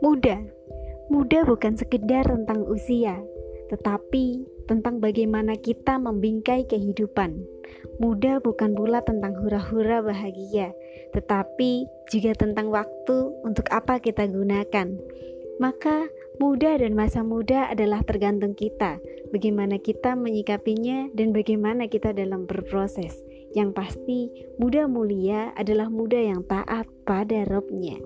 Muda, muda bukan sekedar tentang usia, tetapi tentang bagaimana kita membingkai kehidupan. Muda bukan pula tentang hura-hura bahagia, tetapi juga tentang waktu untuk apa kita gunakan. Maka, muda dan masa muda adalah tergantung kita, bagaimana kita menyikapinya dan bagaimana kita dalam berproses. Yang pasti, muda mulia adalah muda yang taat pada robnya.